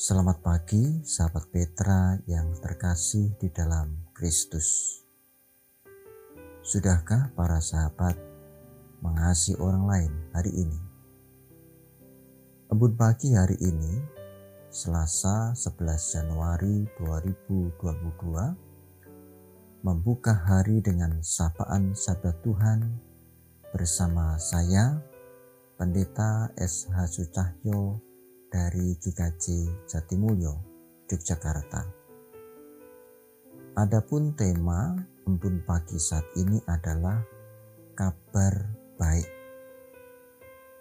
Selamat pagi, sahabat Petra yang terkasih di dalam Kristus. Sudahkah para sahabat mengasihi orang lain hari ini? Embun pagi hari ini, Selasa 11 Januari 2022, membuka hari dengan sapaan sabda Tuhan bersama saya, Pendeta S.H. Sucahyo dari GKJ Jatimulyo, Yogyakarta. Adapun tema embun pagi saat ini adalah kabar baik.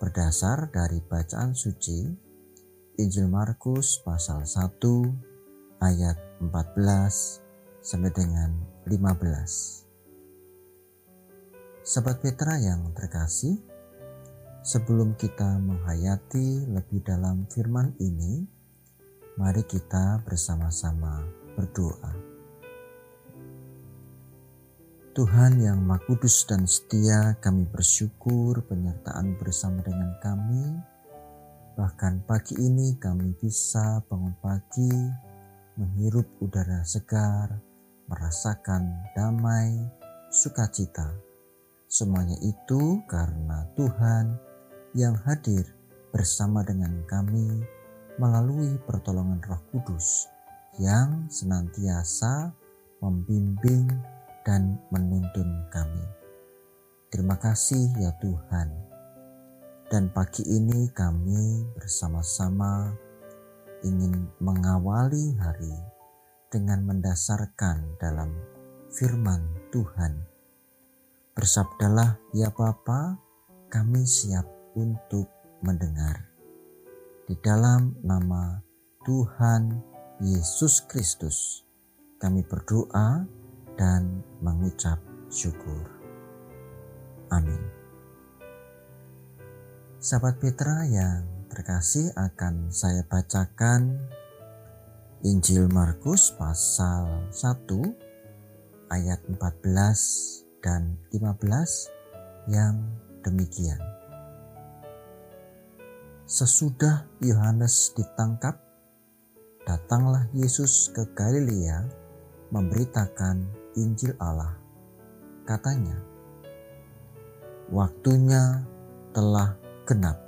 Berdasar dari bacaan suci Injil Markus pasal 1 ayat 14 sampai dengan 15. Sahabat Petra yang terkasih, Sebelum kita menghayati lebih dalam firman ini, mari kita bersama-sama berdoa. Tuhan yang Maha dan setia, kami bersyukur penyertaan bersama dengan kami. Bahkan pagi ini kami bisa bangun pagi, menghirup udara segar, merasakan damai, sukacita. Semuanya itu karena Tuhan yang hadir bersama dengan kami melalui pertolongan Roh Kudus yang senantiasa membimbing dan menuntun kami. Terima kasih ya Tuhan. Dan pagi ini kami bersama-sama ingin mengawali hari dengan mendasarkan dalam firman Tuhan. Bersabdalah ya Bapa, kami siap untuk mendengar. Di dalam nama Tuhan Yesus Kristus, kami berdoa dan mengucap syukur. Amin. Sahabat Petra yang terkasih akan saya bacakan Injil Markus pasal 1 ayat 14 dan 15 yang demikian. Sesudah Yohanes ditangkap, datanglah Yesus ke Galilea memberitakan Injil Allah. Katanya, "Waktunya telah genap.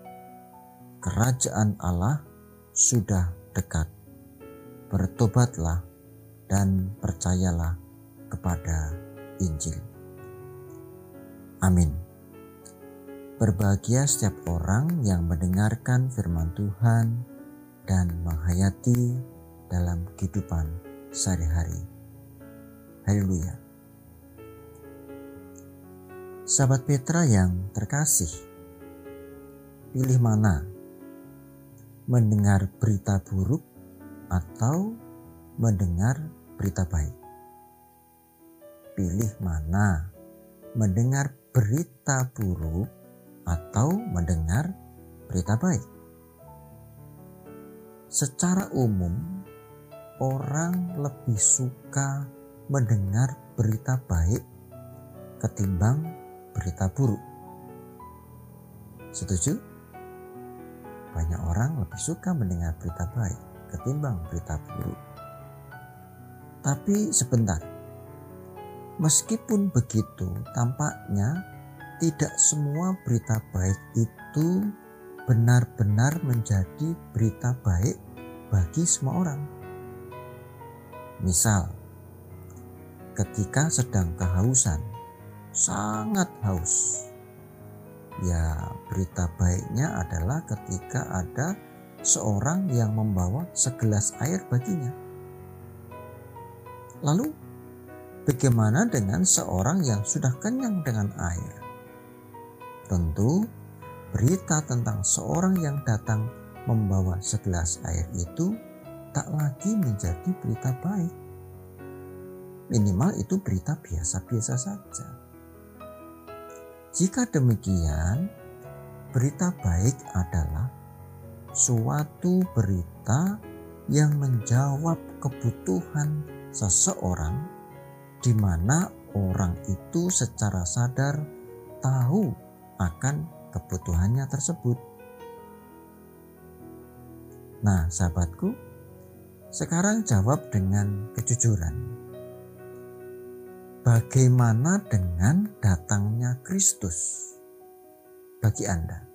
Kerajaan Allah sudah dekat. Bertobatlah dan percayalah kepada Injil." Amin. Berbahagia setiap orang yang mendengarkan firman Tuhan dan menghayati dalam kehidupan sehari-hari. Haleluya. Sahabat Petra yang terkasih, pilih mana? Mendengar berita buruk atau mendengar berita baik? Pilih mana? Mendengar berita buruk atau mendengar berita baik. Secara umum, orang lebih suka mendengar berita baik ketimbang berita buruk. Setuju? Banyak orang lebih suka mendengar berita baik ketimbang berita buruk. Tapi sebentar, meskipun begitu, tampaknya tidak semua berita baik itu benar-benar menjadi berita baik bagi semua orang. Misal, ketika sedang kehausan, sangat haus. Ya, berita baiknya adalah ketika ada seorang yang membawa segelas air baginya. Lalu, bagaimana dengan seorang yang sudah kenyang dengan air? Tentu, berita tentang seorang yang datang membawa segelas air itu tak lagi menjadi berita baik. Minimal itu berita biasa-biasa saja. Jika demikian, berita baik adalah suatu berita yang menjawab kebutuhan seseorang di mana orang itu secara sadar tahu akan kebutuhannya tersebut. Nah, sahabatku, Sekarang jawab dengan kejujuran. Bagaimana dengan datangnya Kristus bagi Anda?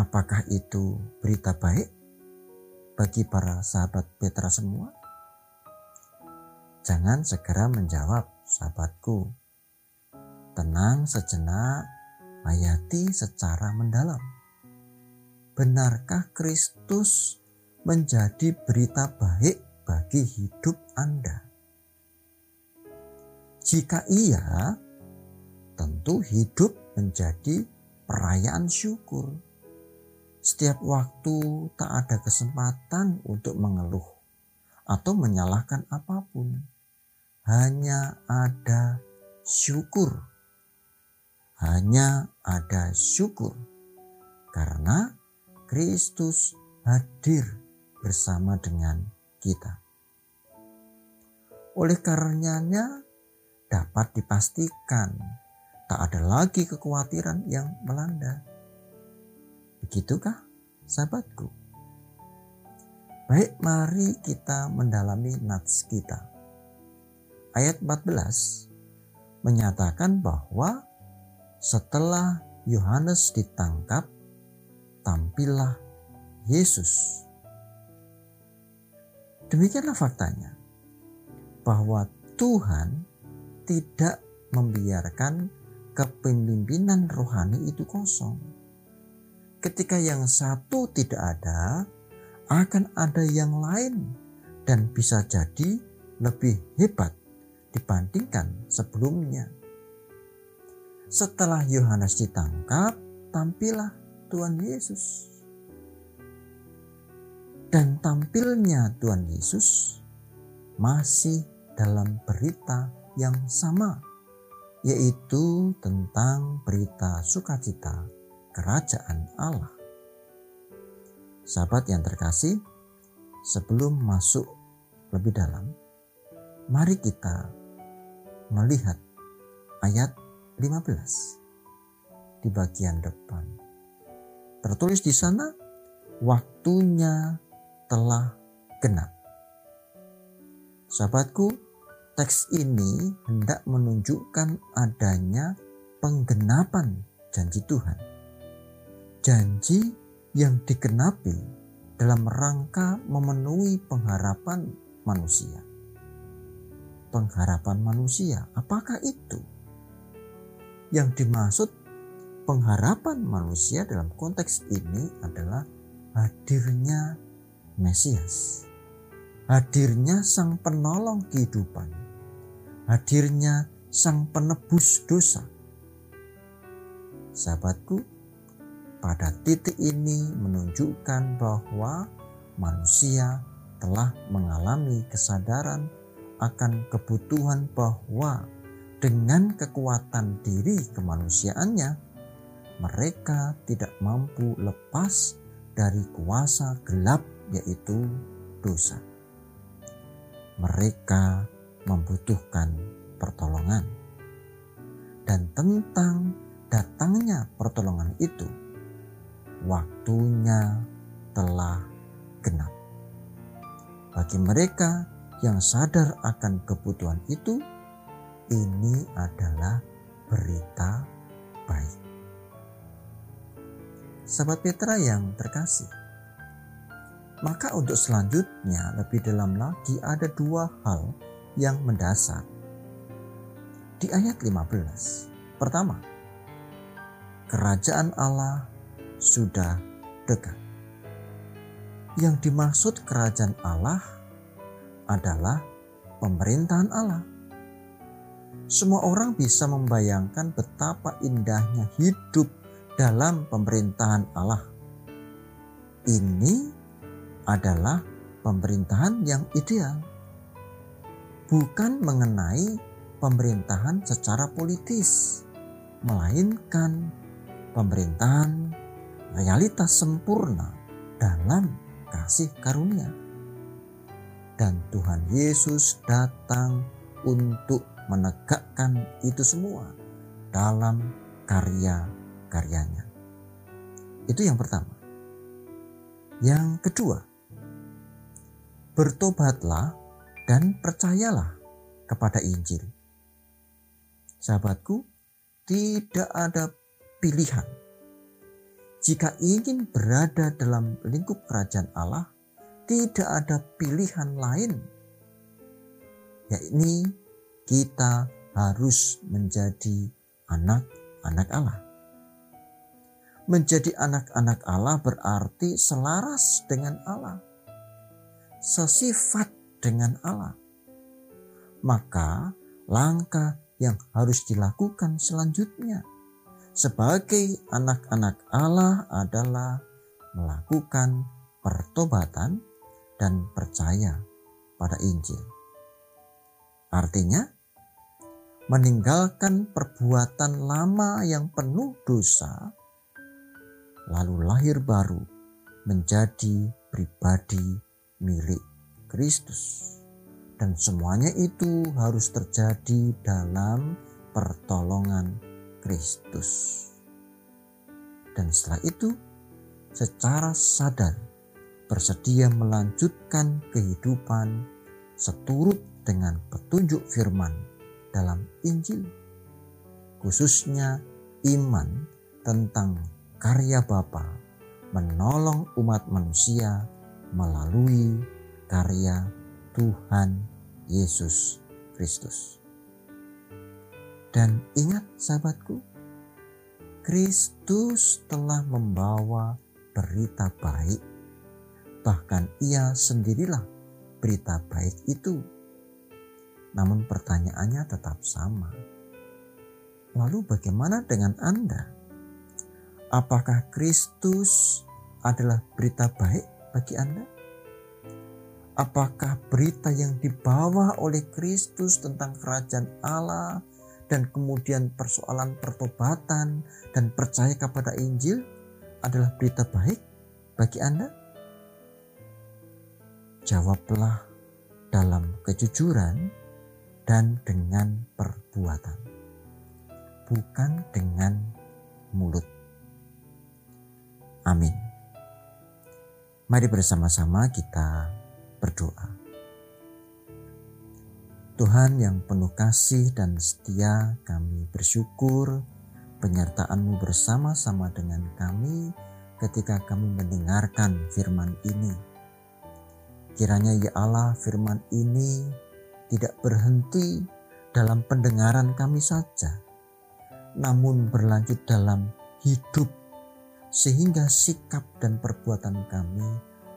Apakah itu berita baik bagi para sahabat Petra semua? Jangan segera menjawab, sahabatku. Tenang sejenak, hayati secara mendalam. Benarkah Kristus menjadi berita baik bagi hidup Anda? Jika iya, tentu hidup menjadi perayaan syukur. Setiap waktu tak ada kesempatan untuk mengeluh atau menyalahkan apa pun. Hanya ada syukur. Hanya ada syukur. Karena Kristus hadir bersama dengan kita. Oleh karenanya dapat dipastikan tak ada lagi kekhawatiran yang melanda. Begitukah sahabatku? Baik, mari kita mendalami nats kita. Ayat 14 menyatakan bahwa setelah Yohanes ditangkap, tampillah Yesus Demikianlah faktanya bahwa Tuhan tidak membiarkan kepemimpinan rohani itu kosong. Ketika yang satu tidak ada, akan ada yang lain dan bisa jadi lebih hebat dibandingkan sebelumnya. Setelah Yohanes ditangkap, tampillah Tuhan Yesus. Dan tampilnya Tuhan Yesus masih dalam berita yang sama, yaitu tentang berita sukacita kerajaan Allah. Sahabat yang terkasih, sebelum masuk lebih dalam, mari kita melihat ayat 15 di bagian depan. Tertulis di sana, waktunya telah genap. Sahabatku, teks ini hendak menunjukkan adanya penggenapan janji Tuhan. Janji yang digenapi dalam rangka memenuhi pengharapan manusia. Pengharapan manusia, apakah itu? Yang dimaksud pengharapan manusia dalam konteks ini adalah hadirnya Mesias. Hadirnya sang penolong kehidupan. Hadirnya sang penebus dosa. Sahabatku, pada titik ini menunjukkan bahwa manusia telah mengalami kesadaran akan kebutuhan bahwa dengan kekuatan diri kemanusiaannya, mereka tidak mampu lepas dari kuasa gelap yaitu dosa. Mereka membutuhkan pertolongan. Dan tentang datangnya pertolongan itu, waktunya telah genap. Bagi mereka yang sadar akan kebutuhan itu, ini adalah berita baik. Sahabat Petra yang terkasih, maka untuk selanjutnya lebih dalam lagi ada dua hal yang mendasar. Di ayat 15. Pertama, kerajaan Allah sudah dekat. Yang dimaksud kerajaan Allah adalah pemerintahan Allah. Semua orang bisa membayangkan betapa indahnya hidup dalam pemerintahan Allah. Ini adalah pemerintahan yang ideal, bukan mengenai pemerintahan secara politis, melainkan pemerintahan realitas sempurna dalam kasih karunia. Dan Tuhan Yesus datang untuk menegakkan itu semua dalam karya-karyanya. Itu yang pertama. Yang kedua, bertobatlah dan percayalah kepada Injil. Sahabatku, tidak ada pilihan. Jika ingin berada dalam lingkup kerajaan Allah, tidak ada pilihan lain, yakni kita harus menjadi anak-anak Allah. Menjadi anak-anak Allah berarti selaras dengan Allah sesifat dengan Allah. Maka langkah yang harus dilakukan selanjutnya sebagai anak-anak Allah adalah melakukan pertobatan dan percaya pada Injil. Artinya, meninggalkan perbuatan lama yang penuh dosa, lalu lahir baru menjadi pribadi milik Kristus. Dan semuanya itu harus terjadi dalam pertolongan Kristus. Dan setelah itu, secara sadar bersedia melanjutkan kehidupan seturut dengan petunjuk firman dalam Injil. Khususnya iman tentang karya Bapa menolong umat manusia melalui karya Tuhan Yesus Kristus. Dan ingat sahabatku, Kristus telah membawa berita baik. Bahkan ia sendirilah berita baik itu. Namun pertanyaannya tetap sama. Lalu bagaimana dengan Anda? Apakah Kristus adalah berita baik bagi Anda? Apakah berita yang dibawa oleh Kristus tentang kerajaan Allah dan kemudian persoalan pertobatan dan percaya kepada Injil adalah berita baik bagi Anda? Jawablah dalam kejujuran dan dengan perbuatan, bukan dengan mulut. Amin. Mari bersama-sama kita berdoa. Tuhan yang penuh kasih dan setia, kami bersyukur penyertaan-Mu bersama-sama dengan kami ketika kami mendengarkan firman ini. Kiranya ya Allah firman ini tidak berhenti dalam pendengaran kami saja, namun berlanjut dalam hidup sehingga sikap dan perbuatan kami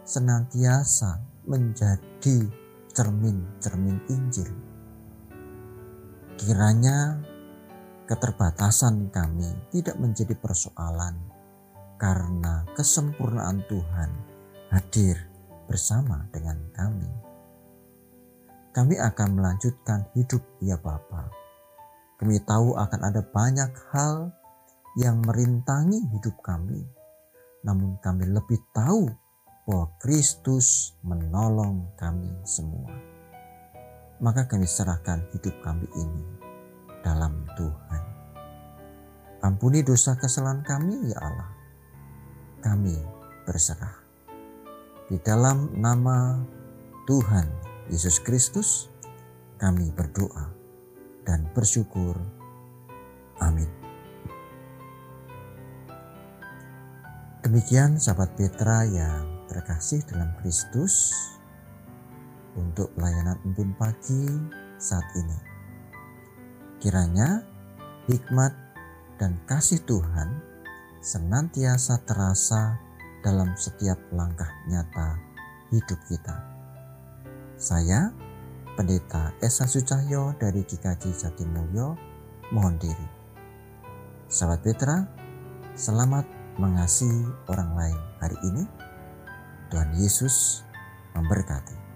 senantiasa menjadi cermin-cermin Injil. Kiranya keterbatasan kami tidak menjadi persoalan karena kesempurnaan Tuhan hadir bersama dengan kami. Kami akan melanjutkan hidup ya Bapa. Kami tahu akan ada banyak hal yang merintangi hidup kami. Namun kami lebih tahu bahwa Kristus menolong kami semua. Maka kami serahkan hidup kami ini dalam Tuhan. Ampuni dosa kesalahan kami ya Allah. Kami berserah. Di dalam nama Tuhan Yesus Kristus kami berdoa dan bersyukur. Amin. Demikian sahabat Petra yang terkasih dalam Kristus untuk pelayanan embun pagi saat ini. Kiranya hikmat dan kasih Tuhan senantiasa terasa dalam setiap langkah nyata hidup kita. Saya, Pendeta Esa Sucahyo dari GKJ Jatimulyo, mohon diri. Sahabat Petra, selamat mengasihi orang lain hari ini. Tuhan Yesus memberkati.